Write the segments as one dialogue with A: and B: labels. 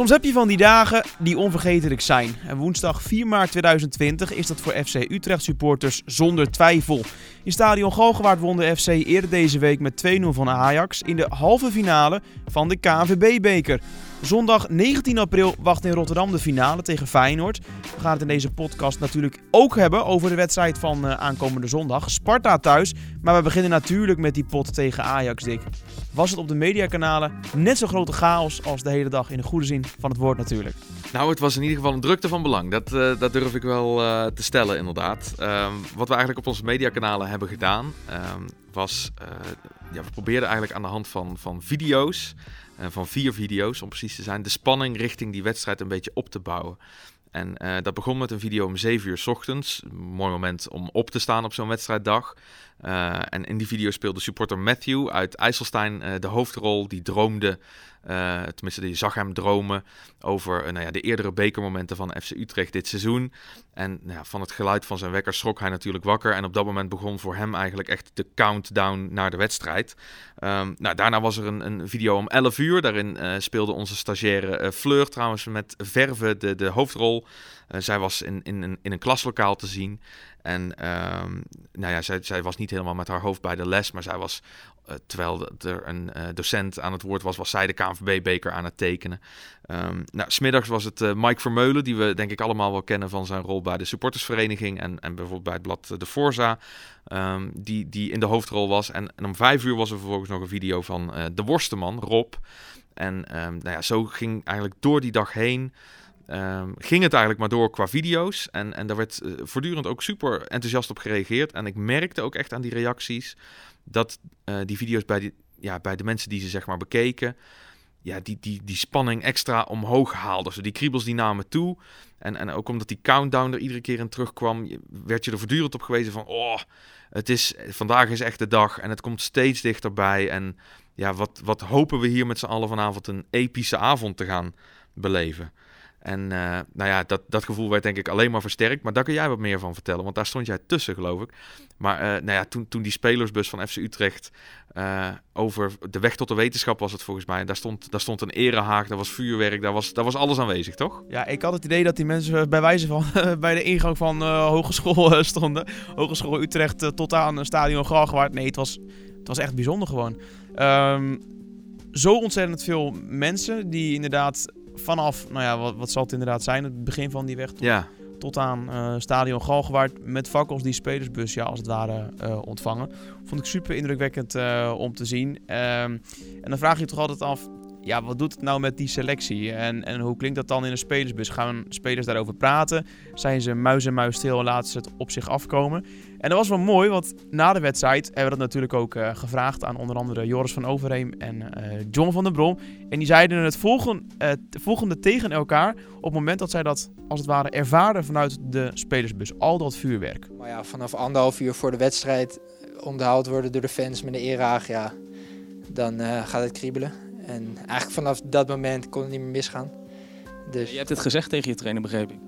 A: Soms heb je van die dagen die onvergetelijk zijn. En woensdag 4 maart 2020 is dat voor FC Utrecht supporters zonder twijfel. In stadion Galgenwaard won de FC eerder deze week met 2-0 van Ajax in de halve finale van de KNVB-beker. Zondag 19 april wacht in Rotterdam de finale tegen Feyenoord. We gaan het in deze podcast natuurlijk ook hebben over de wedstrijd van uh, aankomende zondag. Sparta thuis, maar we beginnen natuurlijk met die pot tegen Ajax, Dick. Was het op de mediakanalen net zo grote chaos als de hele dag in de goede zin van het woord natuurlijk?
B: Nou, het was in ieder geval een drukte van belang. Dat, uh, dat durf ik wel uh, te stellen, inderdaad. Um, wat we eigenlijk op onze mediakanalen hebben gedaan, um, was... ja, we probeerden eigenlijk aan de hand van, van video's van vier video's om precies te zijn, de spanning richting die wedstrijd een beetje op te bouwen. En uh, dat begon met een video om 7 uur s ochtends. Mooi moment om op te staan op zo'n wedstrijddag. Uh, en in die video speelde supporter Matthew uit IJsselstein uh, de hoofdrol. Die droomde, tenminste die zag hem dromen over nou ja, de eerdere bekermomenten van FC Utrecht dit seizoen. En nou van het geluid van zijn wekker schrok hij natuurlijk wakker. En op dat moment begon voor hem eigenlijk echt de countdown naar de wedstrijd. Um, nou, daarna was er een, een, video om 11 uur. Daarin speelde onze stagiaire Fleur trouwens met verven de, de hoofdrol. Uh, zij was in, in, in, in een klaslokaal te zien. En um, nou ja, zij, zij, was niet helemaal met haar hoofd bij de les, maar zij was, uh, terwijl er een uh, docent aan het woord was, was zij de KNVB-beker aan het tekenen. Um, nou, smiddags was het Mike Vermeulen, die we denk ik allemaal wel kennen van zijn rol bij de supportersvereniging en, en bijvoorbeeld bij het blad De Forza, um, die, die in de hoofdrol was. En, en, om vijf uur was er vervolgens nog een video van de worsteman, Rob. En nou ja, zo ging eigenlijk door die dag heen Um, ging het eigenlijk maar door qua video's. En, en daar werd uh, voortdurend ook super enthousiast op gereageerd. En ik merkte ook echt aan die reacties dat uh, die video's bij, die, ja, bij de mensen die ze zeg maar bekeken, ja, die, die, die spanning extra omhoog haalden. Dus die kriebels die namen toe. En, en ook omdat die countdown er iedere keer in terugkwam, werd je er voortdurend op gewezen van, oh, het is, vandaag is echt de dag en het komt steeds dichterbij. En ja, wat, wat hopen we hier met z'n allen vanavond een epische avond te gaan beleven. En uh, nou ja, dat, dat gevoel werd denk ik alleen maar versterkt. Maar daar kun jij wat meer van vertellen, want daar stond jij tussen, geloof ik. Maar uh, nou ja, toen, toen die spelersbus van FC Utrecht uh, over de weg tot de wetenschap was het volgens mij. Daar stond, daar stond een erehaag, daar was vuurwerk, daar was, daar was alles aanwezig, toch?
A: Ja, ik had het idee dat die mensen bij wijze van bij de ingang van hogeschool stonden. Hogeschool Utrecht tot aan stadion Galgenwaard. Nee, het was, het was echt bijzonder gewoon. Um, zo ontzettend veel mensen die inderdaad vanaf, nou ja, wat, wat zal het inderdaad zijn? Het begin van die weg tot,
B: ja.
A: tot aan uh, Stadion Galgenwaard met fakkels die spelersbus ja, als het ware uh, ontvangen. Vond ik super indrukwekkend uh, om te zien. Um, en dan vraag je je toch altijd af, ja, wat doet het nou met die selectie? En, en hoe klinkt dat dan in een spelersbus? Gaan spelers daarover praten? Zijn ze muis en muis stil en laten ze het op zich afkomen? En dat was wel mooi, want na de wedstrijd hebben we dat natuurlijk ook uh, gevraagd aan onder andere Joris van Overheem en uh, John van den Brom. En die zeiden het volgende, uh, volgende tegen elkaar op het moment dat zij dat als het ware ervaren vanuit de spelersbus. Al dat vuurwerk.
C: Maar ja, vanaf anderhalf uur voor de wedstrijd onthaald worden door de fans met een eraag, ja, dan gaat het kriebelen. En eigenlijk vanaf dat moment kon het niet meer misgaan.
A: Dus... Je hebt het gezegd tegen je trainer, begreep ik?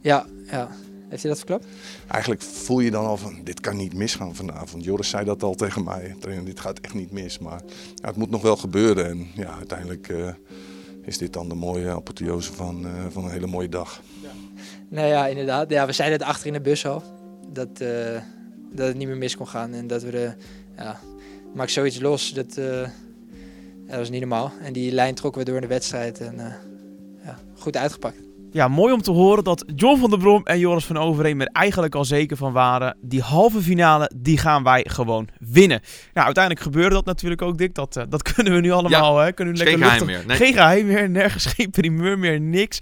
C: Ja, ja. Heeft hij dat verklapt?
D: Eigenlijk voel je dan al van, dit kan niet misgaan vanavond. Joris zei dat al tegen mij, trainer, dit gaat echt niet mis. Maar ja, het moet nog wel gebeuren. En ja, uiteindelijk uh, is dit dan de mooie apotheose van, uh, van een hele mooie dag.
C: Ja. Nou ja, inderdaad. Ja, we zeiden het achter in de bus al. Dat, uh, dat het niet meer mis kon gaan. En dat we de, ja, maak zoiets los, dat, dat was niet normaal. En die lijn trokken we door in de wedstrijd en uh, ja, goed uitgepakt.
A: Ja, mooi om te horen dat John van der Brom en Joris van Overheem er eigenlijk al zeker van waren. Die halve finale, die gaan wij gewoon winnen. Nou, uiteindelijk gebeurde dat natuurlijk ook, Dick. Dat, uh, dat kunnen we nu allemaal.
B: Ja,
A: hè? Kunnen
B: lekker geen geheim meer. Nee.
A: Geen geheim meer, nergens geen primeur meer, niks.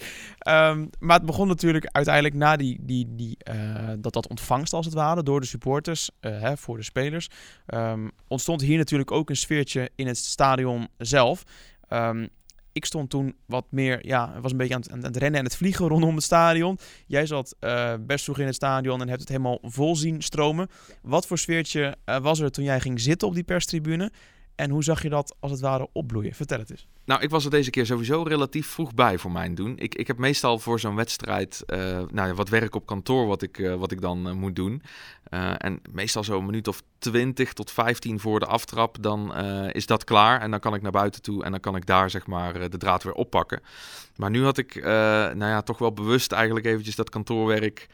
A: Um, maar het begon natuurlijk uiteindelijk na die, die, die, uh, dat, dat ontvangst als het ware door de supporters, uh, hè, voor de spelers. Um, ontstond hier natuurlijk ook een sfeertje in het stadion zelf. Um, ik stond toen wat meer, ja, was een beetje aan het, rennen en het vliegen rondom het stadion. Jij zat uh, best vroeg in het stadion en hebt het helemaal vol zien stromen. Wat voor sfeertje uh, was er toen jij ging zitten op die perstribune? En hoe zag je dat als het ware opbloeien? Vertel het eens.
B: Nou, ik was er deze keer sowieso relatief vroeg bij voor mijn doen. Ik, ik heb meestal voor zo'n wedstrijd uh, nou ja, wat werk op kantoor wat ik, uh, wat ik dan uh, moet doen. en meestal zo'n minuut of 20 tot 15 voor de aftrap, dan is dat klaar. En dan kan ik naar buiten toe en dan kan ik daar zeg maar de draad weer oppakken. Maar nu had ik nou ja, toch wel bewust eigenlijk eventjes dat kantoorwerk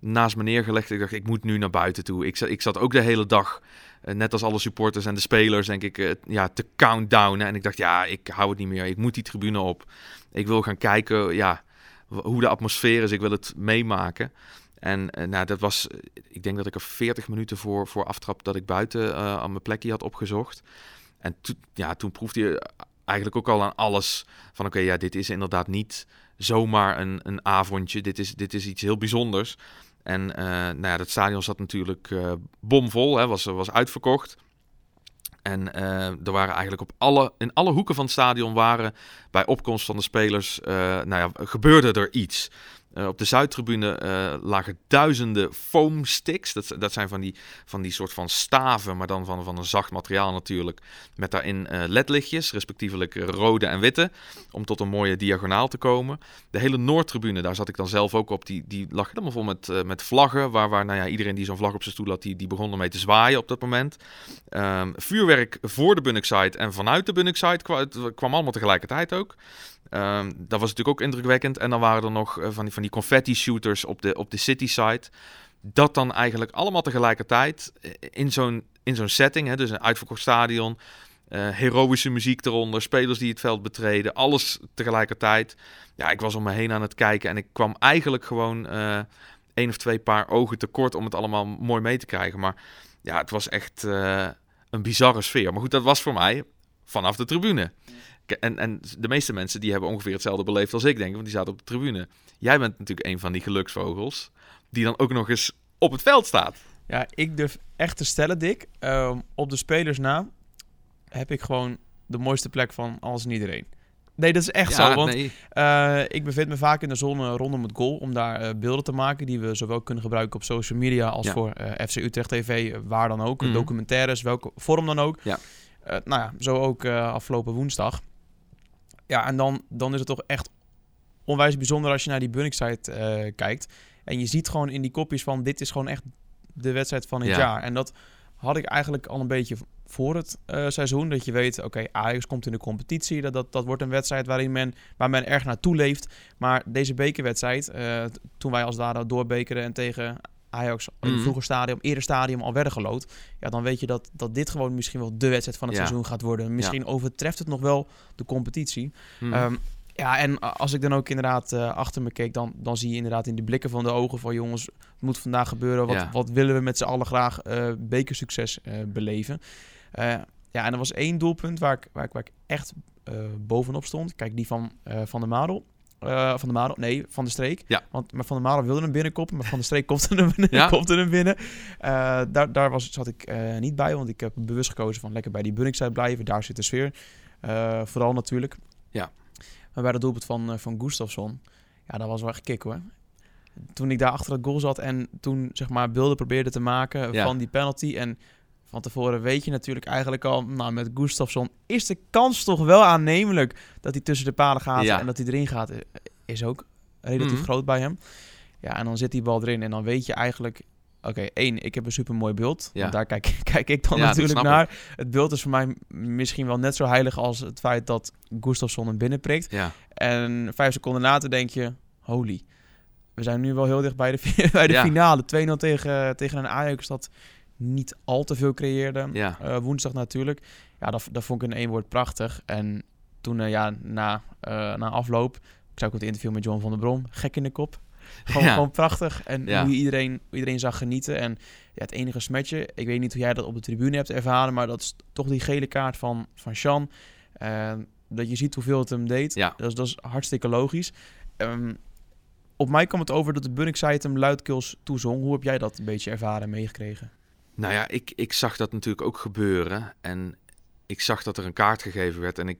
B: naast me neergelegd. Ik dacht, ik moet nu naar buiten toe. Ik, ik zat ook de hele dag eh, net als alle supporters en de spelers, denk ik, uh, ja, te countdownen. En ik dacht, ja, ik hou het niet meer. Ik moet die tribune op. Ik wil gaan kijken ja, hoe de atmosfeer is. Ik wil het meemaken. En uh, nou, dat was, ik denk dat ik er 40 minuten voor, voor aftrap dat ik buiten aan mijn plekje had opgezocht. En ja, toen proefde je eigenlijk ook al aan alles van oké, ja, dit is inderdaad niet zomaar een, een avondje. Dit is, dit is iets heel bijzonders. En uh, nou ja, dat stadion zat natuurlijk uh, bomvol, hè, was, was uitverkocht. En uh, er waren eigenlijk op alle, in alle hoeken van het stadion waren bij opkomst van de spelers, nou ja, gebeurde er iets. Uh, op de Zuidtribune uh, lagen duizenden foamsticks. Dat, dat zijn van die, van die soort van staven, maar dan van, van een zacht materiaal natuurlijk. Met daarin uh, ledlichtjes, respectievelijk rode en witte. Om tot een mooie diagonaal te komen. De hele Noordtribune, daar zat ik dan zelf ook op. Die, die lag helemaal vol met, met vlaggen. Waar, waar nou ja, iedereen die zo'n vlag op zijn stoel had, die, die begon ermee te zwaaien op dat moment. Um, vuurwerk voor de Bunnickside en vanuit de kwam, kwam allemaal tegelijkertijd ook. Um, dat was natuurlijk ook indrukwekkend. En dan waren er nog uh, van die, van die confetti shooters op de, op de city side. Dat dan eigenlijk allemaal tegelijkertijd eh, in zo'n, in zo'n setting, hè, dus een uitverkocht stadion, uh, heroïsche muziek eronder, spelers die het veld betreden, alles tegelijkertijd. Ja, ik was om me heen aan het kijken en ik kwam eigenlijk gewoon uh, één of twee paar ogen tekort om het allemaal mooi mee te krijgen. Maar ja, het was echt een bizarre sfeer. Maar goed, dat was voor mij vanaf de tribune. En, en de meeste mensen die hebben ongeveer hetzelfde beleefd als ik, denk want die zaten op de tribune. Jij bent natuurlijk een van die geluksvogels, die dan ook nog eens op het veld staat.
A: Ja, ik durf echt te stellen, Dick. Um, op de spelers na heb ik gewoon de mooiste plek van alles en iedereen. Nee, dat is echt
B: ja,
A: zo. Want
B: nee.
A: uh, ik bevind me vaak in de zone rondom het goal om daar uh, beelden te maken die we zowel kunnen gebruiken op social media als
B: Ja.
A: voor uh, FC Utrecht TV, waar dan ook,
B: Mhm.
A: documentaires, welke vorm dan ook.
B: Ja.
A: Nou ja, zo ook afgelopen woensdag. Ja, en dan, dan is het toch echt onwijs bijzonder als je naar die Bunningside uh, kijkt. En je ziet gewoon in die kopjes van dit is gewoon echt de wedstrijd van het
B: Ja.
A: jaar. En dat had ik eigenlijk al een beetje voor het uh, seizoen. Dat je weet, oké, Ajax komt in de competitie. Dat, dat, dat wordt een wedstrijd waarin men, waar men erg naartoe leeft. Maar deze bekerwedstrijd, uh, toen wij als daar doorbekeren en tegen Ajax in
B: Mhm.
A: vroeger stadium, eerder stadium al werden gelood. Ja, dan weet je dat, dat dit gewoon misschien wel de wedstrijd van het
B: Ja.
A: seizoen gaat worden. Misschien overtreft het nog wel de competitie.
B: Hmm.
A: Ehm, ja, en als ik dan ook inderdaad uh, achter me keek, dan, dan zie je inderdaad in de blikken van de ogen van jongens, het moet vandaag gebeuren. Wat,
B: Ja.
A: wat willen we met z'n allen graag uh, bekersucces uh, beleven? Ja, en er was één doelpunt waar ik, waar ik, waar ik echt bovenop stond. Kijk, die van, van de Madel. Uh, van de Madel, nee, van de streek.
B: Ja.
A: Want maar van de Madel wilde hem binnenkoppen, maar van de streek komt er hem,
B: Ja.
A: komt er hem binnen. Uh, daar daar was, zat ik uh, niet bij, want ik heb bewust gekozen van lekker bij die Bunningside blijven. Daar zit de sfeer. Vooral natuurlijk.
B: Ja.
A: Maar bij dat doelpunt van, van Gustafsson, ja, dat was wel echt kick hoor. Toen ik daar achter het goal zat en toen zeg maar beelden probeerde te maken
B: Ja.
A: van die penalty en van tevoren weet je natuurlijk eigenlijk al, nou met Gustafsson is de kans toch wel aannemelijk dat hij tussen de palen gaat
B: Ja.
A: en dat hij erin gaat, eh, is ook relatief
B: Mhm.
A: groot bij hem. Ja, en dan zit die bal erin en dan weet je eigenlijk, oké, één, ik heb een super mooi beeld.
B: Ja.
A: Want daar kijk, kijk ik dan
B: Ja,
A: natuurlijk naar. Het beeld is voor mij misschien wel net zo heilig als het feit dat Gustafsson hem binnenprikt.
B: ja.
A: En vijf seconden later denk je, holy, we zijn nu wel heel dicht bij de, bij de finale. 2-0 tegen, tegen een Ajax dat niet al te veel creëerde.
B: Ja.
A: Eh, woensdag natuurlijk. Ja, dat, dat vond ik in één woord prachtig. En toen, eh, ja, na, eh, na afloop, ik zag ook het interview met John van der Brom, gek in de kop. Gewoon,
B: Ja.
A: gewoon prachtig. En
B: Ja.
A: hoe iedereen, hoe iedereen zag genieten. En ja, het enige smetje, ik weet niet hoe jij dat op de tribune hebt ervaren, maar dat is toch die gele kaart van, van Sean. Dat je ziet hoeveel het hem deed.
B: Ja.
A: Dat, is, dat is hartstikke logisch. Ehm, op mij kwam het over dat de Bunningside hem luidkeels toezong. Hoe heb jij dat een beetje ervaren en meegekregen?
B: Nou ja, ik, ik zag dat natuurlijk ook gebeuren. En ik zag dat er een kaart gegeven werd. En ik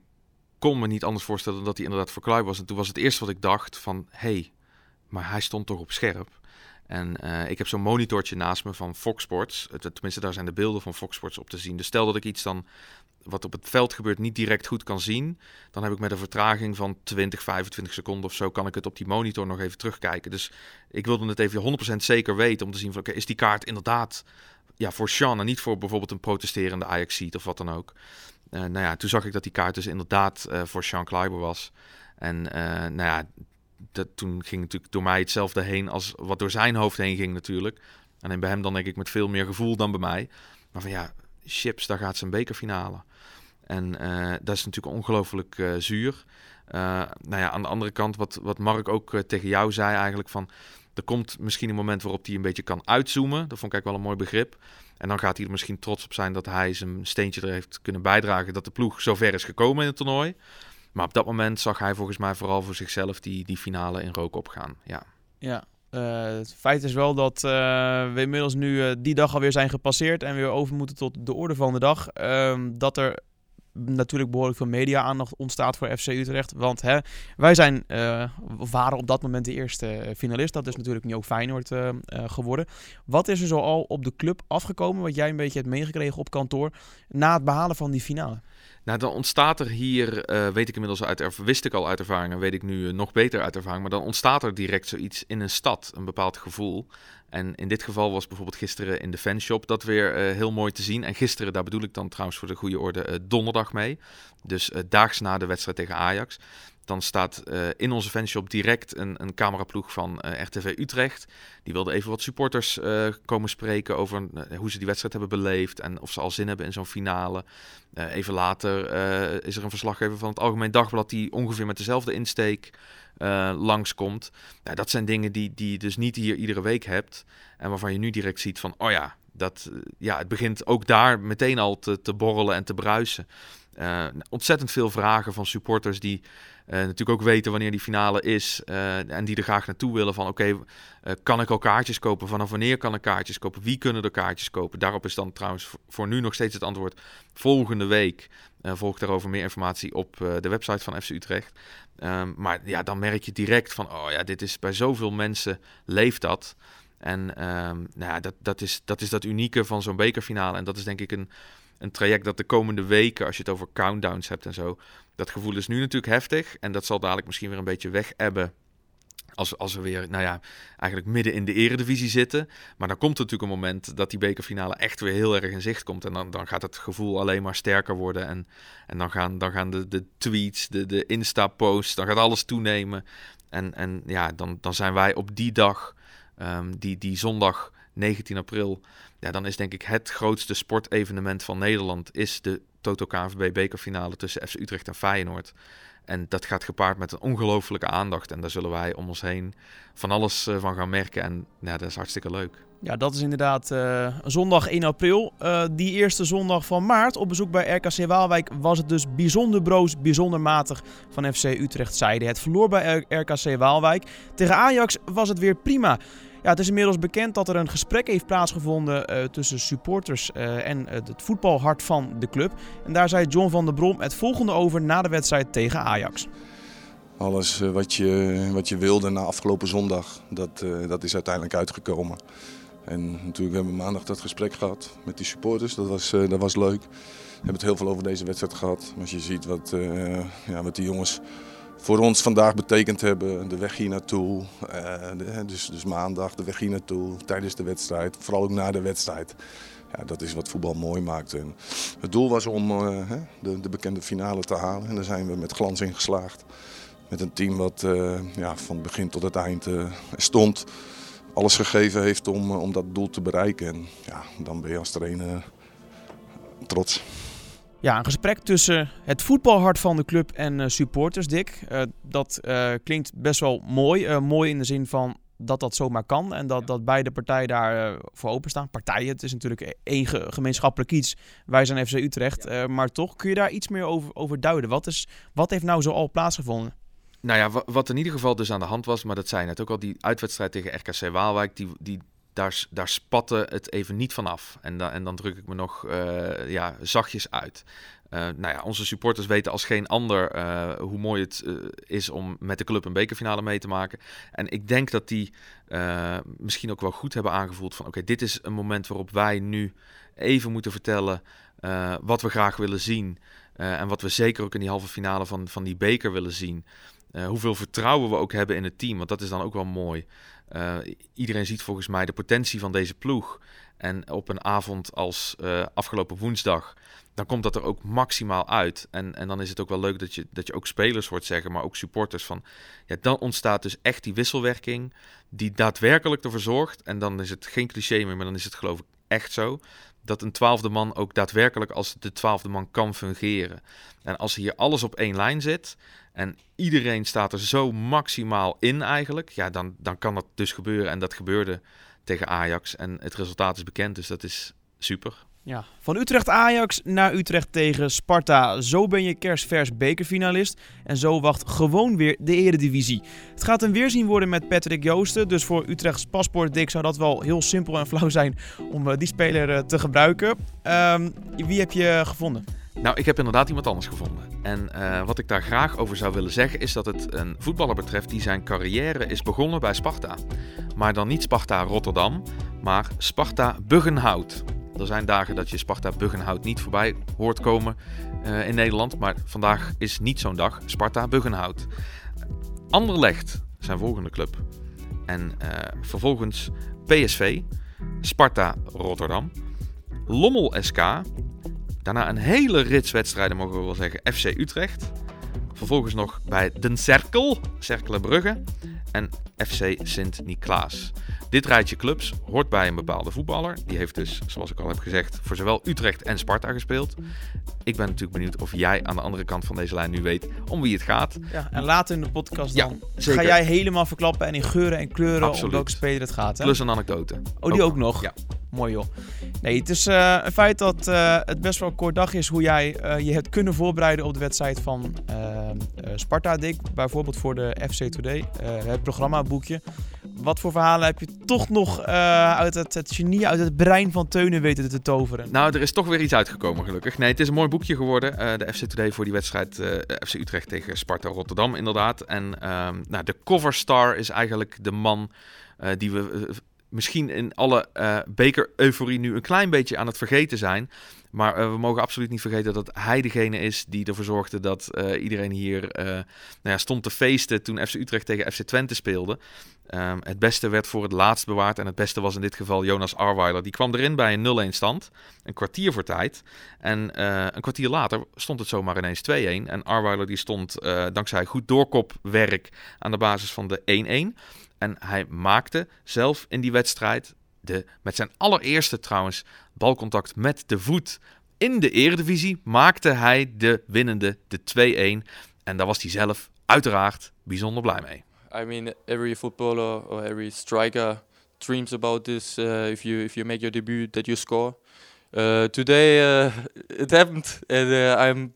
B: kon me niet anders voorstellen dan dat hij inderdaad verkluid was. En toen was het eerste wat ik dacht van... hé, hey, maar hij stond toch op scherp. En uh, ik heb zo'n monitortje naast me van Fox Sports. Tenminste, daar zijn de beelden van Fox Sports op te zien. Dus stel dat ik iets dan wat op het veld gebeurt niet direct goed kan zien, dan heb ik met een vertraging van 20, 25 seconden of zo, kan ik het op die monitor nog even terugkijken. Dus ik wilde het even 100% zeker weten om te zien van, oké, is die kaart inderdaad ja, voor Sean en niet voor bijvoorbeeld een protesterende ajax of wat dan ook. Uh, nou ja, toen zag ik dat die kaart dus inderdaad uh, voor Sean Kleiber was. En uh, nou ja, dat, toen ging natuurlijk door mij hetzelfde heen als wat door zijn hoofd heen ging natuurlijk. En bij hem dan denk ik met veel meer gevoel dan bij mij. Maar van ja, chips, daar gaat zijn bekerfinale. En dat is natuurlijk ongelooflijk zuur. Nou ja, aan de andere kant, wat, wat Mark ook tegen jou zei eigenlijk van... Er komt misschien een moment waarop hij een beetje kan uitzoomen. Dat vond ik eigenlijk wel een mooi begrip. En dan gaat hij er misschien trots op zijn dat hij zijn steentje er heeft kunnen bijdragen... dat de ploeg zover is gekomen in het toernooi. Maar op dat moment zag hij volgens mij vooral voor zichzelf die, die finale in rook opgaan. Ja,
A: ja uh, het feit is wel dat uh, we inmiddels nu uh, die dag alweer zijn gepasseerd en weer over moeten tot de orde van de dag. Ehm, dat er natuurlijk behoorlijk veel media-aandacht ontstaat voor FC Utrecht. Want hè, wij zijn, waren op dat moment de eerste finalist. Dat is natuurlijk nu ook Feyenoord geworden. Wat is er zo al op de club afgekomen, wat jij een beetje hebt meegekregen op kantoor, na het behalen van die finale?
B: Nou, dan ontstaat er hier, uh, weet ik inmiddels uit, wist ik al uit ervaring en weet ik nu uh, nog beter uit ervaring, maar dan ontstaat er direct zoiets in een stad, een bepaald gevoel. En in dit geval was bijvoorbeeld gisteren in de fanshop dat weer uh, heel mooi te zien. En gisteren, daar bedoel ik dan trouwens voor de goede orde, donderdag mee. Dus daags na de wedstrijd tegen Ajax dan staat uh, in onze fanshop direct een, een cameraploeg van uh, RTV Utrecht. Die wilde even wat supporters uh, komen spreken over hoe ze die wedstrijd hebben beleefd en of ze al zin hebben in zo'n finale. even later is er een verslaggever van het Algemeen Dagblad die ongeveer met dezelfde insteek langskomt. Dat zijn dingen die, die je dus niet hier iedere week hebt en waarvan je nu direct ziet van, oh ja, dat, ja het begint ook daar meteen al te, te borrelen en te bruisen. Ontzettend veel vragen van supporters die uh, natuurlijk ook weten wanneer die finale is. Uh, en die er graag naartoe willen van oké, uh, kan ik al kaartjes kopen? Vanaf wanneer kan ik kaartjes kopen? Wie kunnen er kaartjes kopen? Daarop is dan trouwens voor nu nog steeds het antwoord. Volgende week volgt daarover meer informatie op de website van FC Utrecht. Um, maar ja, dan merk je direct van oh ja, dit is bij zoveel mensen leeft dat. En um, nou ja, dat, dat, is, dat is dat unieke van zo'n bekerfinale. En dat is denk ik een, een traject dat de komende weken, als je het over countdowns hebt en zo, dat gevoel is nu natuurlijk heftig. En dat zal dadelijk misschien weer een beetje weg ebben. Als, als we weer, nou ja, eigenlijk midden in de eredivisie zitten. Maar dan komt er natuurlijk een moment dat die bekerfinale echt weer heel erg in zicht komt. En dan, dan gaat het gevoel alleen maar sterker worden. En, en dan gaan, dan gaan de, de tweets, de, de Insta-posts, dan gaat alles toenemen. En, en ja, dan, dan zijn wij op die dag, um, die, die zondag 19 april, ja, dan is denk ik het grootste sportevenement van Nederland is de Toto KNVB bekerfinale tussen FC Utrecht en Feyenoord. En dat gaat gepaard met een ongelofelijke aandacht. En daar zullen wij om ons heen van alles uh, van gaan merken. En ja, dat is hartstikke leuk.
A: Ja, dat is inderdaad uh, zondag 1 april. Uh, die eerste zondag van maart op bezoek bij RKC Waalwijk was het dus bijzonder broos, bijzonder matig van FC Utrecht zijde. Het verloor bij RKC Waalwijk. Tegen Ajax was het weer prima. Ja, het is inmiddels bekend dat er een gesprek heeft plaatsgevonden uh, tussen supporters uh, en uh, het voetbalhart van de club. En daar zei John van der Brom het volgende over na de wedstrijd tegen Ajax.
D: Alles wat, je, wat je wilde na afgelopen zondag, dat, dat is uiteindelijk uitgekomen. En natuurlijk hebben we maandag dat gesprek gehad met die supporters, dat was, dat was leuk. We hebben het heel veel over deze wedstrijd gehad. Als je ziet wat, ja, wat die jongens voor ons vandaag betekend hebben. De weg hier naartoe, uh, dus, dus maandag de weg hier naartoe, tijdens de wedstrijd, vooral ook na de wedstrijd. Ja, dat is wat voetbal mooi maakt. En het doel was om uh, de, de, bekende finale te halen en daar zijn we met glans in geslaagd. Met een team wat uh, ja, van het begin tot het eind stond, alles gegeven heeft om, om dat doel te bereiken. En ja, dan ben je als trainer trots.
A: Ja, een gesprek tussen het voetbalhart van de club en uh, supporters, Dick. Uh, dat uh, klinkt best wel mooi. mooi in de zin van dat dat zomaar kan en dat, dat beide partijen daar voor openstaan. Partijen, het is natuurlijk één gemeenschappelijk iets. Wij zijn FC Utrecht, ja. maar toch kun je daar iets meer over, over duiden. Wat, is, wat heeft nou zo al plaatsgevonden?
B: Nou ja, wat in ieder geval dus aan de hand was, maar dat zei net ook al, die uitwedstrijd tegen RKC Waalwijk, die, die daar, daar spatte het even niet vanaf. En, en dan druk ik me nog uh, ja, zachtjes uit. Uh, nou ja, onze supporters weten als geen ander uh, hoe mooi het is om met de club een bekerfinale mee te maken. En ik denk dat die misschien ook wel goed hebben aangevoeld van oké, dit is een moment waarop wij nu even moeten vertellen wat we graag willen zien. en wat we zeker ook in die halve finale van, van die beker willen zien. hoeveel vertrouwen we ook hebben in het team, want dat is dan ook wel mooi. Uh, iedereen ziet volgens mij de potentie van deze ploeg. En op een avond als uh, afgelopen woensdag, dan komt dat er ook maximaal uit. En, en dan is het ook wel leuk dat je, dat je ook spelers hoort zeggen, maar ook supporters van... Ja, dan ontstaat dus echt die wisselwerking die daadwerkelijk ervoor zorgt. En dan is het geen cliché meer, maar dan is het geloof ik echt zo. Dat een twaalfde man ook daadwerkelijk als de twaalfde man kan fungeren. En als hier alles op één lijn zit en iedereen staat er zo maximaal in eigenlijk, ja, dan, dan kan dat dus gebeuren. En dat gebeurde tegen Ajax. En het resultaat is bekend, dus dat is super.
A: Ja, van Utrecht Ajax naar Utrecht tegen Sparta. Zo ben je kerstvers bekerfinalist. En zo wacht gewoon weer de eredivisie. Het gaat een weerzien worden met Patrick Joosten. Dus voor Utrechts paspoort dik zou dat wel heel simpel en flauw zijn om eh, die speler eh, te gebruiken. Um, wie heb je gevonden?
B: Nou, ik heb inderdaad iemand anders gevonden. En uh, wat ik daar graag over zou willen zeggen is dat het een voetballer betreft die zijn carrière is begonnen bij Sparta. Maar dan niet Sparta Rotterdam, maar Sparta Buggenhout. Er zijn dagen dat je Sparta Buggenhout niet voorbij hoort komen uh, in Nederland, maar vandaag is niet zo'n dag. Sparta Buggenhout. Anderlecht, zijn volgende club. En uh, vervolgens PSV, Sparta Rotterdam, Lommel SK, Daarna een hele rits wedstrijden, mogen we wel zeggen. FC Utrecht. Vervolgens nog bij Den Cerkel, Cerkelenbrugge. En FC Sint-Niklaas. Dit rijtje clubs hoort bij een bepaalde voetballer. Die heeft dus, zoals ik al heb gezegd, voor zowel Utrecht en Sparta gespeeld. Ik ben natuurlijk benieuwd of jij aan de andere kant van deze lijn nu weet om wie het gaat.
A: Ja, en later in de podcast dan ga jij helemaal verklappen en in geuren en kleuren Absoluut. om welke speler het gaat. Hè?
B: Plus een anekdote.
A: Oh, die ook, nog? Ja. Mooi joh. Nee, het is uh, een feit dat uh, het best wel een kort dag is hoe jij uh, je hebt kunnen voorbereiden op de wedstrijd van Sparta, Dick. Bijvoorbeeld voor de FC Today, het programmaboekje. Wat voor verhalen heb je toch nog uit het, het, genie, uit het brein van Teunen weten te toveren?
B: Nou, er is toch weer iets uitgekomen gelukkig. Nee, het is een mooi boekje geworden. de FC Today voor die wedstrijd FC Utrecht tegen Sparta Rotterdam inderdaad. En ehm, nou, de coverstar is eigenlijk de man die we misschien in alle uh, beker-euforie nu een klein beetje aan het vergeten zijn. Maar uh, we mogen absoluut niet vergeten dat hij degene is die ervoor zorgde dat uh, iedereen hier nou ja, stond te feesten toen FC Utrecht tegen FC Twente speelde. Um, het beste werd voor het laatst bewaard en het beste was in dit geval Jonas Arweiler. Die kwam erin bij een 0-1 stand, een kwartier voor tijd. En een kwartier later stond het zomaar ineens 2-1. En Arweiler die stond dankzij goed doorkopwerk aan de basis van de 1-1. En hij maakte zelf in die wedstrijd, de, met zijn allereerste trouwens, balcontact met de voet in de eredivisie, maakte hij de winnende, de 2-1. En daar was hij zelf uiteraard bijzonder blij mee.
E: I mean, every footballer or every striker dreams about this. Uh, if you if you make your debut, that you score. Uh, today uh, it happened, and uh, I'm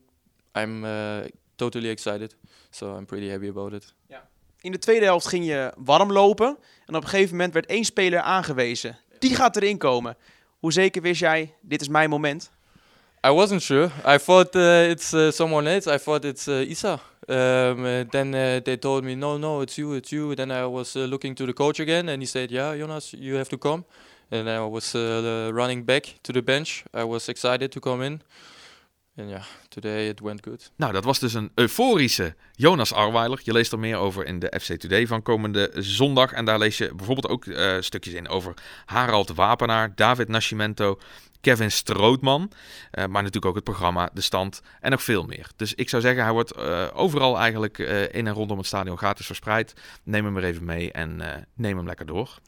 E: I'm uh, totally excited. So I'm pretty happy about it.
A: Ja. In de tweede helft ging je warm lopen. En op een gegeven moment werd één speler aangewezen. Die gaat erin komen. Hoe zeker wist jij, dit is mijn moment?
E: I wasn't sure. I thought uh, it's uh, someone else. I thought it's uh, Isa. Um, uh, then they told me, no, no, it's you, it's you. Then I was looking to the coach again, and he said, yeah, Jonas, you have to come. And I was running back to the bench. I was excited to come in. En ja, today it went good.
B: Nou, dat was dus een euforische Jonas Arweiler. Je leest er meer over in de FC Today van komende zondag. En daar lees je bijvoorbeeld ook uh, stukjes in over Harald Wapenaar, David Nascimento, Kevin Strootman. Uh, maar natuurlijk ook het programma, de stand en nog veel meer. Dus ik zou zeggen, hij wordt uh, overal eigenlijk in en rondom het stadion gratis verspreid. Neem hem er even mee en neem hem lekker door.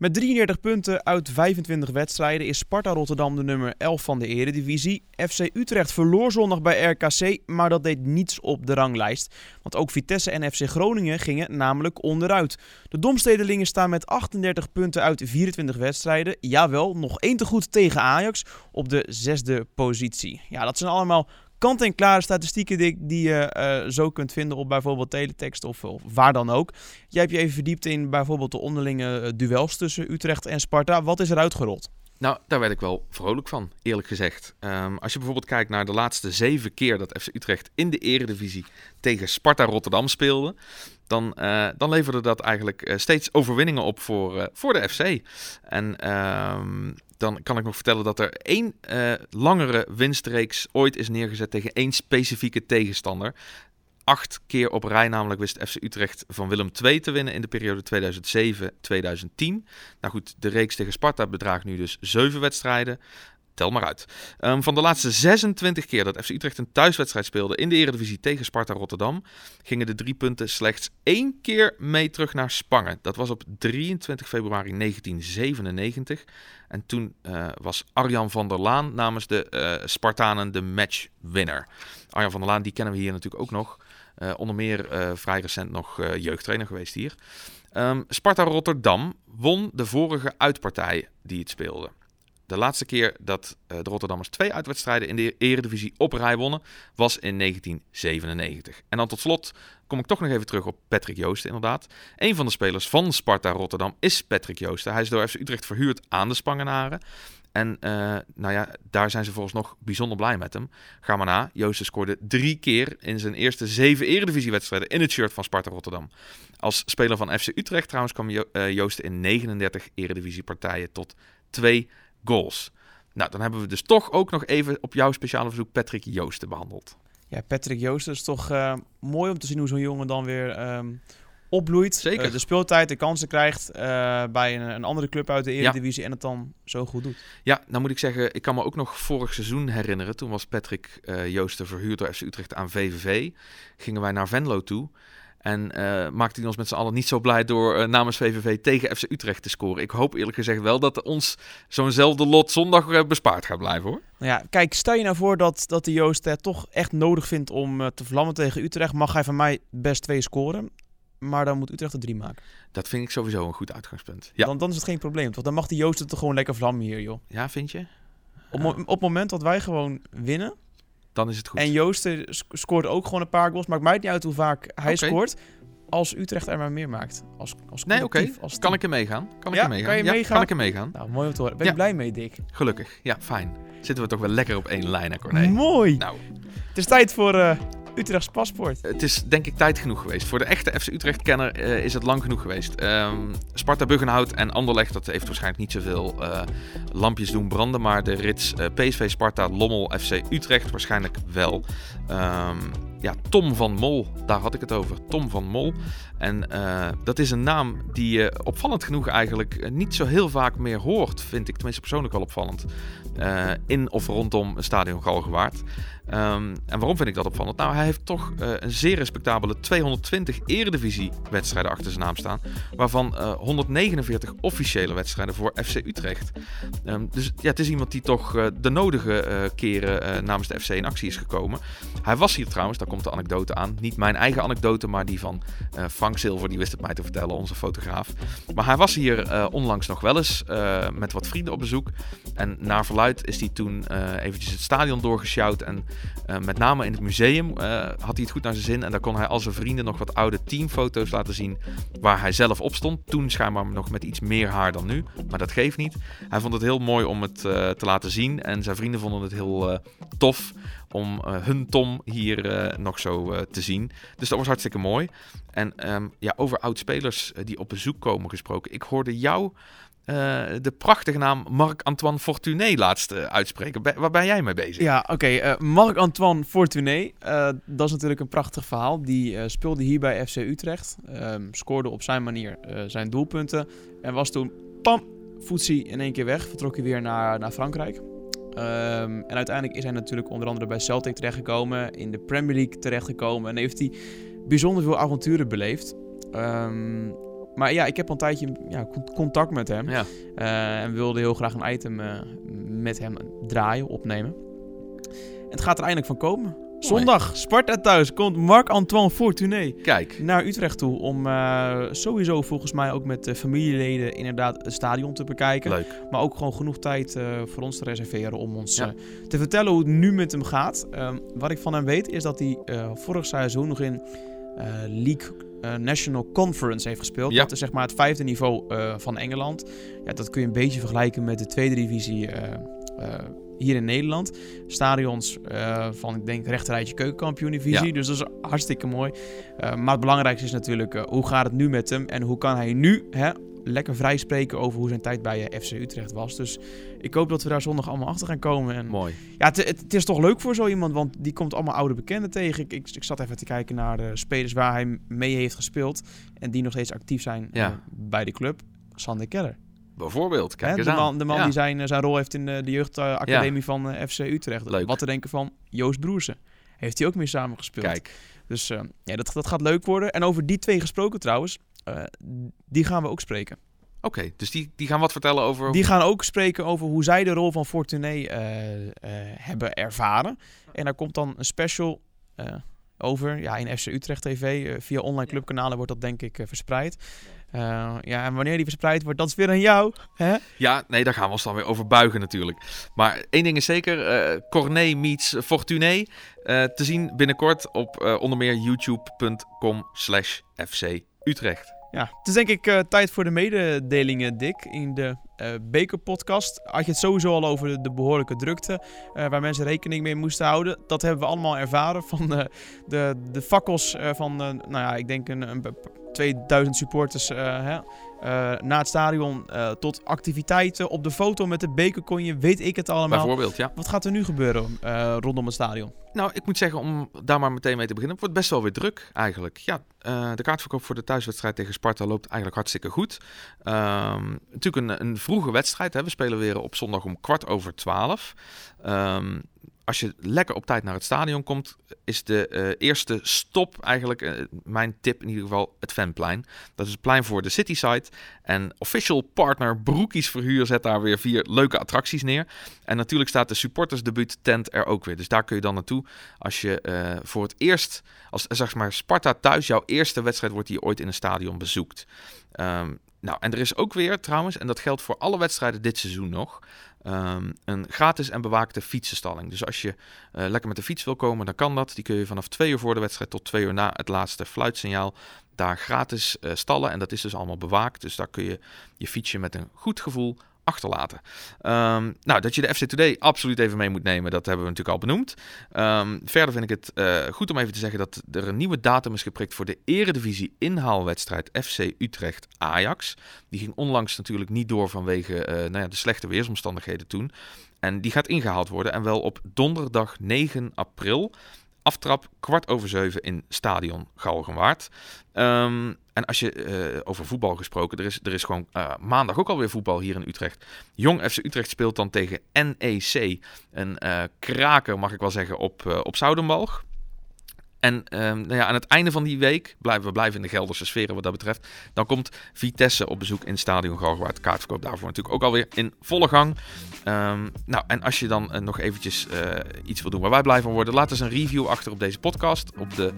A: Met 33 punten uit 25 wedstrijden is Sparta Rotterdam de nummer 11 van de Eredivisie. FC Utrecht verloor zondag bij RKC, maar dat deed niets op de ranglijst. Want ook Vitesse en FC Groningen gingen namelijk onderuit. De Domstedelingen staan met 38 punten uit 24 wedstrijden. Jawel, nog één te goed tegen Ajax op de zesde positie. Ja, dat zijn allemaal kant-en-klare statistieken die, die je eh, zo kunt vinden op bijvoorbeeld teletext of, of waar dan ook. Jij hebt je even verdiept in bijvoorbeeld de onderlinge eh, duels tussen Utrecht en Sparta. Wat is er uitgerold?
B: Nou, daar werd ik wel vrolijk van, eerlijk gezegd. Ehm, als je bijvoorbeeld kijkt naar de laatste zeven keer dat FC Utrecht in de eredivisie tegen Sparta Rotterdam speelde, dan, uh, dan leverde dat eigenlijk uh, steeds overwinningen op voor, uh, voor de FC. En ehm, dan kan ik nog vertellen dat er één langere winstreeks ooit is neergezet tegen één specifieke tegenstander acht keer op rij namelijk wist FC Utrecht van Willem II te winnen in de periode 2007-2010. Nou goed, de reeks tegen Sparta bedraagt nu dus zeven wedstrijden. Tel maar uit. Um, van de laatste 26 keer dat FC Utrecht een thuiswedstrijd speelde in de Eredivisie tegen Sparta Rotterdam, gingen de drie punten slechts één keer mee terug naar Spangen. Dat was op 23 februari 1997. En toen uh, was Arjan van der Laan namens de uh, Spartanen de matchwinner. Arjan van der Laan, die kennen we hier natuurlijk ook nog. Uh, onder meer vrij recent nog jeugdtrainer geweest hier. Um, Sparta Rotterdam won de vorige uitpartij die het speelde. De laatste keer dat de Rotterdammers twee uitwedstrijden in de Eredivisie op rij wonnen, was in 1997. En dan tot slot kom ik toch nog even terug op Patrick Joosten, inderdaad. Een van de spelers van Sparta Rotterdam is Patrick Joosten. Hij is door FC Utrecht verhuurd aan de Spangenaren. En uh, nou ja, daar zijn ze volgens nog bijzonder blij met hem. Ga maar na. Joosten scoorde drie keer in zijn eerste zeven eredivisiewedstrijden in het shirt van Sparta Rotterdam. Als speler van FC Utrecht trouwens kwam jo uh, Joosten in 39 eredivisiepartijen tot twee goals. Nou, dan hebben we dus toch ook nog even op jouw speciale verzoek Patrick Joosten behandeld.
A: Ja, Patrick Joosten is toch uh, mooi om te zien hoe zo'n jongen dan weer um, opbloeit.
B: Zeker.
A: Uh, de speeltijd, de kansen krijgt uh, bij een, een, andere club uit de Eredivisie ja. en het dan zo goed doet.
B: Ja, nou moet ik zeggen, ik kan me ook nog vorig seizoen herinneren. Toen was Patrick Joosten verhuurd door FC Utrecht aan VVV. Gingen wij naar Venlo toe. En uh, maakte hij ons met z'n allen niet zo blij door uh, namens VVV tegen FC Utrecht te scoren. Ik hoop eerlijk gezegd wel dat ons zo'nzelfde lot zondag uh, bespaard gaat blijven hoor.
A: Nou ja, kijk, stel je nou voor dat, dat de Joost het toch echt nodig vindt om te vlammen tegen Utrecht. Mag hij van mij best twee scoren. Maar dan moet Utrecht er drie maken.
B: Dat vind ik sowieso een goed uitgangspunt. Ja.
A: Dan, dan is het geen probleem. Want dan mag die Joost het toch gewoon lekker vlammen hier, joh.
B: Ja, vind je?
A: Op, op het moment dat wij gewoon winnen.
B: Dan is het goed.
A: En Joost scoort ook gewoon een paar goals. Maakt mij niet uit hoe vaak hij okay. scoort. Als Utrecht er maar meer maakt. Als, als
B: nee, oké. Okay. Kan ik er meegaan? Kan ik
A: ja,
B: er meegaan?
A: Kan je
B: ja,
A: meegaan?
B: Kan ik er meegaan?
A: Nou, mooi om te horen. Ben je
B: ja.
A: blij mee, Dick?
B: Gelukkig. Ja, fijn. Zitten we toch wel lekker op één lijn, hè, Corné?
A: Mooi.
B: Nou.
A: Het is tijd voor... Uh, Utrechts paspoort.
B: Het is denk ik tijd genoeg geweest. Voor de echte FC Utrecht-kenner uh, is het lang genoeg geweest. Um, Sparta Buggenhout en Anderlecht, dat heeft waarschijnlijk niet zoveel uh, lampjes doen branden. Maar de rits uh, PSV Sparta Lommel FC Utrecht waarschijnlijk wel. Um, ja, Tom van Mol, daar had ik het over. Tom van Mol. En uh, dat is een naam die je opvallend genoeg eigenlijk niet zo heel vaak meer hoort, vind ik tenminste persoonlijk wel opvallend. Uh, in of rondom Stadion Galgenwaard. Um, en waarom vind ik dat opvallend? Nou, hij heeft toch een zeer respectabele 220 eredivisie-wedstrijden achter zijn naam staan. Waarvan uh, 149 officiële wedstrijden voor FC Utrecht. Um, dus ja, het is iemand die toch de nodige keren namens de FC in actie is gekomen. Hij was hier trouwens, daar komt de anekdote aan. Niet mijn eigen anekdote, maar die van Frank Silver. Die wist het mij te vertellen, onze fotograaf. Maar hij was hier onlangs nog wel eens met wat vrienden op bezoek. En naar verluid is hij toen eventjes het stadion doorgesjouwd en met name in het museum had hij het goed naar zijn zin. En daar kon hij al zijn vrienden nog wat oude teamfoto's laten zien. Waar hij zelf op stond. Toen schijnbaar nog met iets meer haar dan nu. Maar dat geeft niet. Hij vond het heel mooi om het te laten zien. En zijn vrienden vonden het heel tof om hun Tom hier nog zo te zien. Dus dat was hartstikke mooi. En um, ja, over oud-spelers die op bezoek komen gesproken. Ik hoorde jou de prachtige naam Marc-Antoine Fortuné laatst uitspreken. Waar ben jij mee bezig?
A: Ja, oké. Marc-Antoine Fortuné, dat is natuurlijk een prachtig verhaal. Die speelde hier bij FC Utrecht. Um, scoorde op zijn manier zijn doelpunten. En was toen, pam, voetsie in één keer weg. Vertrok hij weer naar, naar Frankrijk. Um, en uiteindelijk is hij natuurlijk onder andere bij Celtic terechtgekomen. In de Premier League terechtgekomen. En heeft hij bijzonder veel avonturen beleefd. Um, maar ja, ik heb al een tijdje ja, contact met hem.
B: Ja.
A: Uh, en wilde heel graag een item uh, met hem draaien, opnemen. En het gaat er eindelijk van komen. Zondag, Sparta thuis, komt Marc-Antoine Fortuné
B: Kijk,
A: naar Utrecht toe om eh, sowieso volgens mij ook met de familieleden inderdaad het stadion te bekijken.
B: leuk.
A: Maar ook gewoon genoeg tijd eh, voor ons te reserveren om ons
B: Ja.
A: eh, te vertellen hoe het nu met hem gaat. Ehm, wat ik van hem weet is dat hij vorig seizoen nog in League National Conference heeft gespeeld.
B: Ja.
A: Dat is zeg maar het vijfde niveau van Engeland. Ja, dat kun je een beetje vergelijken met de tweede divisie hier in Nederland. Stadions eh, van, ik denk, rechterrijtje keukenkampioen divisie.
B: Ja.
A: Dus dat is hartstikke mooi. Eh, maar het belangrijkste is natuurlijk, eh, hoe gaat het nu met hem? En hoe kan hij nu hè, lekker vrij spreken over hoe zijn tijd bij FC Utrecht was. Dus ik hoop dat we daar zondag allemaal achter gaan komen. En
B: Mooi.
A: ja, het, is toch leuk voor zo iemand, want die komt allemaal oude bekenden tegen. Ik, ik, ik zat even te kijken naar de spelers waar hij mee heeft gespeeld en die nog steeds actief zijn
B: Ja.
A: bij de club. Sander Keller.
B: Bijvoorbeeld, kijk
A: Hè,
B: eens
A: de
B: aan.
A: man, de man
B: Ja.
A: die zijn, eh, zijn rol heeft in de, de jeugdacademie van eh, FC Utrecht.
B: Leuk.
A: Wat te denken van Joost Broersen. Heeft hij ook mee samengespeeld.
B: Kijk,
A: Dus eh, ja, dat, dat gaat leuk worden. En over die twee gesproken trouwens, die gaan we ook spreken.
B: oké. Dus die, die gaan wat vertellen over...
A: Die gaan ook spreken over hoe zij de rol van Fortuné hebben ervaren. En daar komt dan een special over. Ja, in FC Utrecht TV. eh, via online clubkanalen wordt dat denk ik eh, verspreid. Eh, ja, en wanneer die verspreid wordt, dat is weer aan jou. Hè?
B: Ja, nee, daar gaan we ons dan weer over buigen natuurlijk. Maar één ding is zeker, eh Corné meets Fortuné. eh, te zien binnenkort op eh, onder meer youtube.com slash FC Utrecht.
A: Ja, het is denk ik eh, tijd voor de mededelingen, Dick. In de eh Beker-podcast had je het sowieso al over de, de behoorlijke drukte. eh, waar mensen rekening mee moesten houden. Dat hebben we allemaal ervaren van eh, de, de fakkels van, nou ja, ik denk een, een 2000 supporters hè, na het stadion. eh, tot activiteiten op de foto met de beker kon je, weet ik het allemaal.
B: Bijvoorbeeld, ja.
A: Wat gaat er nu gebeuren eh, rondom het stadion?
B: Nou, ik moet zeggen, om daar maar meteen mee te beginnen, het wordt best wel weer druk eigenlijk. Ja, eh, de kaartverkoop voor de thuiswedstrijd tegen Sparta loopt eigenlijk hartstikke goed. Ehm, natuurlijk een, een vroege wedstrijd. Hè. We spelen weer op zondag om kwart over twaalf. Ehm, als je lekker op tijd naar het stadion komt, is de eh, eerste stop eigenlijk, eh, mijn tip in ieder geval, het Fanplein. Dat is het plein voor de Cityside. En official partner Broekies Verhuur zet daar weer vier leuke attracties neer. En natuurlijk staat de supportersdebuut tent er ook weer. Dus daar kun je dan naartoe als je eh, voor het eerst, als zeg maar Sparta thuis, jouw eerste wedstrijd wordt die je ooit in een stadion bezoekt. Ehm, nou, en er is ook weer trouwens, en dat geldt voor alle wedstrijden dit seizoen nog, ehm, een gratis en bewaakte fietsenstalling. Dus als je eh, lekker met de fiets wil komen, dan kan dat. Die kun je vanaf twee uur voor de wedstrijd tot twee uur na het laatste fluitsignaal daar gratis eh, stallen. En dat is dus allemaal bewaakt. Dus daar kun je je fietsje met een goed gevoel achterlaten. Ehm, nou, dat je de FC Today absoluut even mee moet nemen, dat hebben we natuurlijk al benoemd. Ehm, verder vind ik het eh, goed om even te zeggen dat er een nieuwe datum is geprikt voor de Eredivisie inhaalwedstrijd FC Utrecht Ajax. Die ging onlangs natuurlijk niet door vanwege eh, nou ja, de slechte weersomstandigheden toen. En die gaat ingehaald worden en wel op donderdag 9 april. Aftrap kwart over zeven in Stadion Galgenwaard. Ehm, en als je eh, over voetbal gesproken, er is, er is gewoon eh, maandag ook alweer voetbal hier in Utrecht. Jong FC Utrecht speelt dan tegen NEC. Een eh, kraker, mag ik wel zeggen, op, op Zoudenbalg. En ehm, nou ja, aan het einde van die week, blijven we blijven in de Gelderse sferen wat dat betreft, dan komt Vitesse op bezoek in Stadion Galgenwaard. Kaartverkoop daarvoor natuurlijk ook alweer in volle gang. Ehm, nou, en als je dan eh, nog eventjes eh, iets wil doen waar wij blij van worden, laat eens een review achter op deze podcast. Op de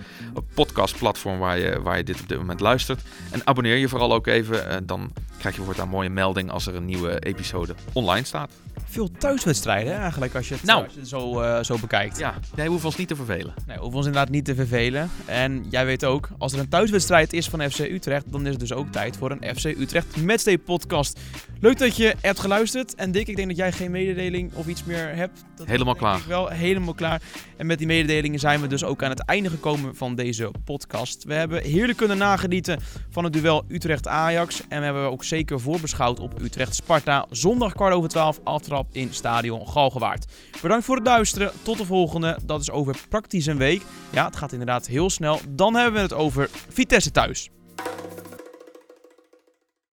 B: podcastplatform waar je, waar je dit op dit moment luistert. En abonneer je vooral ook even. eh, dan krijg je voortaan een mooie melding als er een nieuwe episode online staat.
A: Veel thuiswedstrijden eigenlijk, als je het,
B: Nou.
A: als je het zo, eh, zo bekijkt.
B: Ja, nee, we hoeven ons niet te vervelen.
A: Nee, hoeven ons inderdaad niet te vervelen. En jij weet ook, als er een thuiswedstrijd is van FC Utrecht, dan is het dus ook tijd voor een FC Utrecht Matchday podcast. Leuk dat je hebt geluisterd. En Dick, ik denk dat jij geen mededeling of iets meer hebt. Dat
B: Helemaal klaar.
A: ik Wel helemaal klaar. En met die mededelingen zijn we dus ook aan het einde gekomen van deze podcast. We hebben heerlijk kunnen nagenieten van het duel Utrecht-Ajax. En we hebben ook zeker voorbeschouwd op Utrecht-Sparta. Zondag kwart over twaalf, aftrap in Stadion Galgenwaard. Bedankt voor het luisteren. Tot de volgende. Dat is over praktisch een week. Ja, het gaat inderdaad heel snel. Dan hebben we het over Vitesse thuis.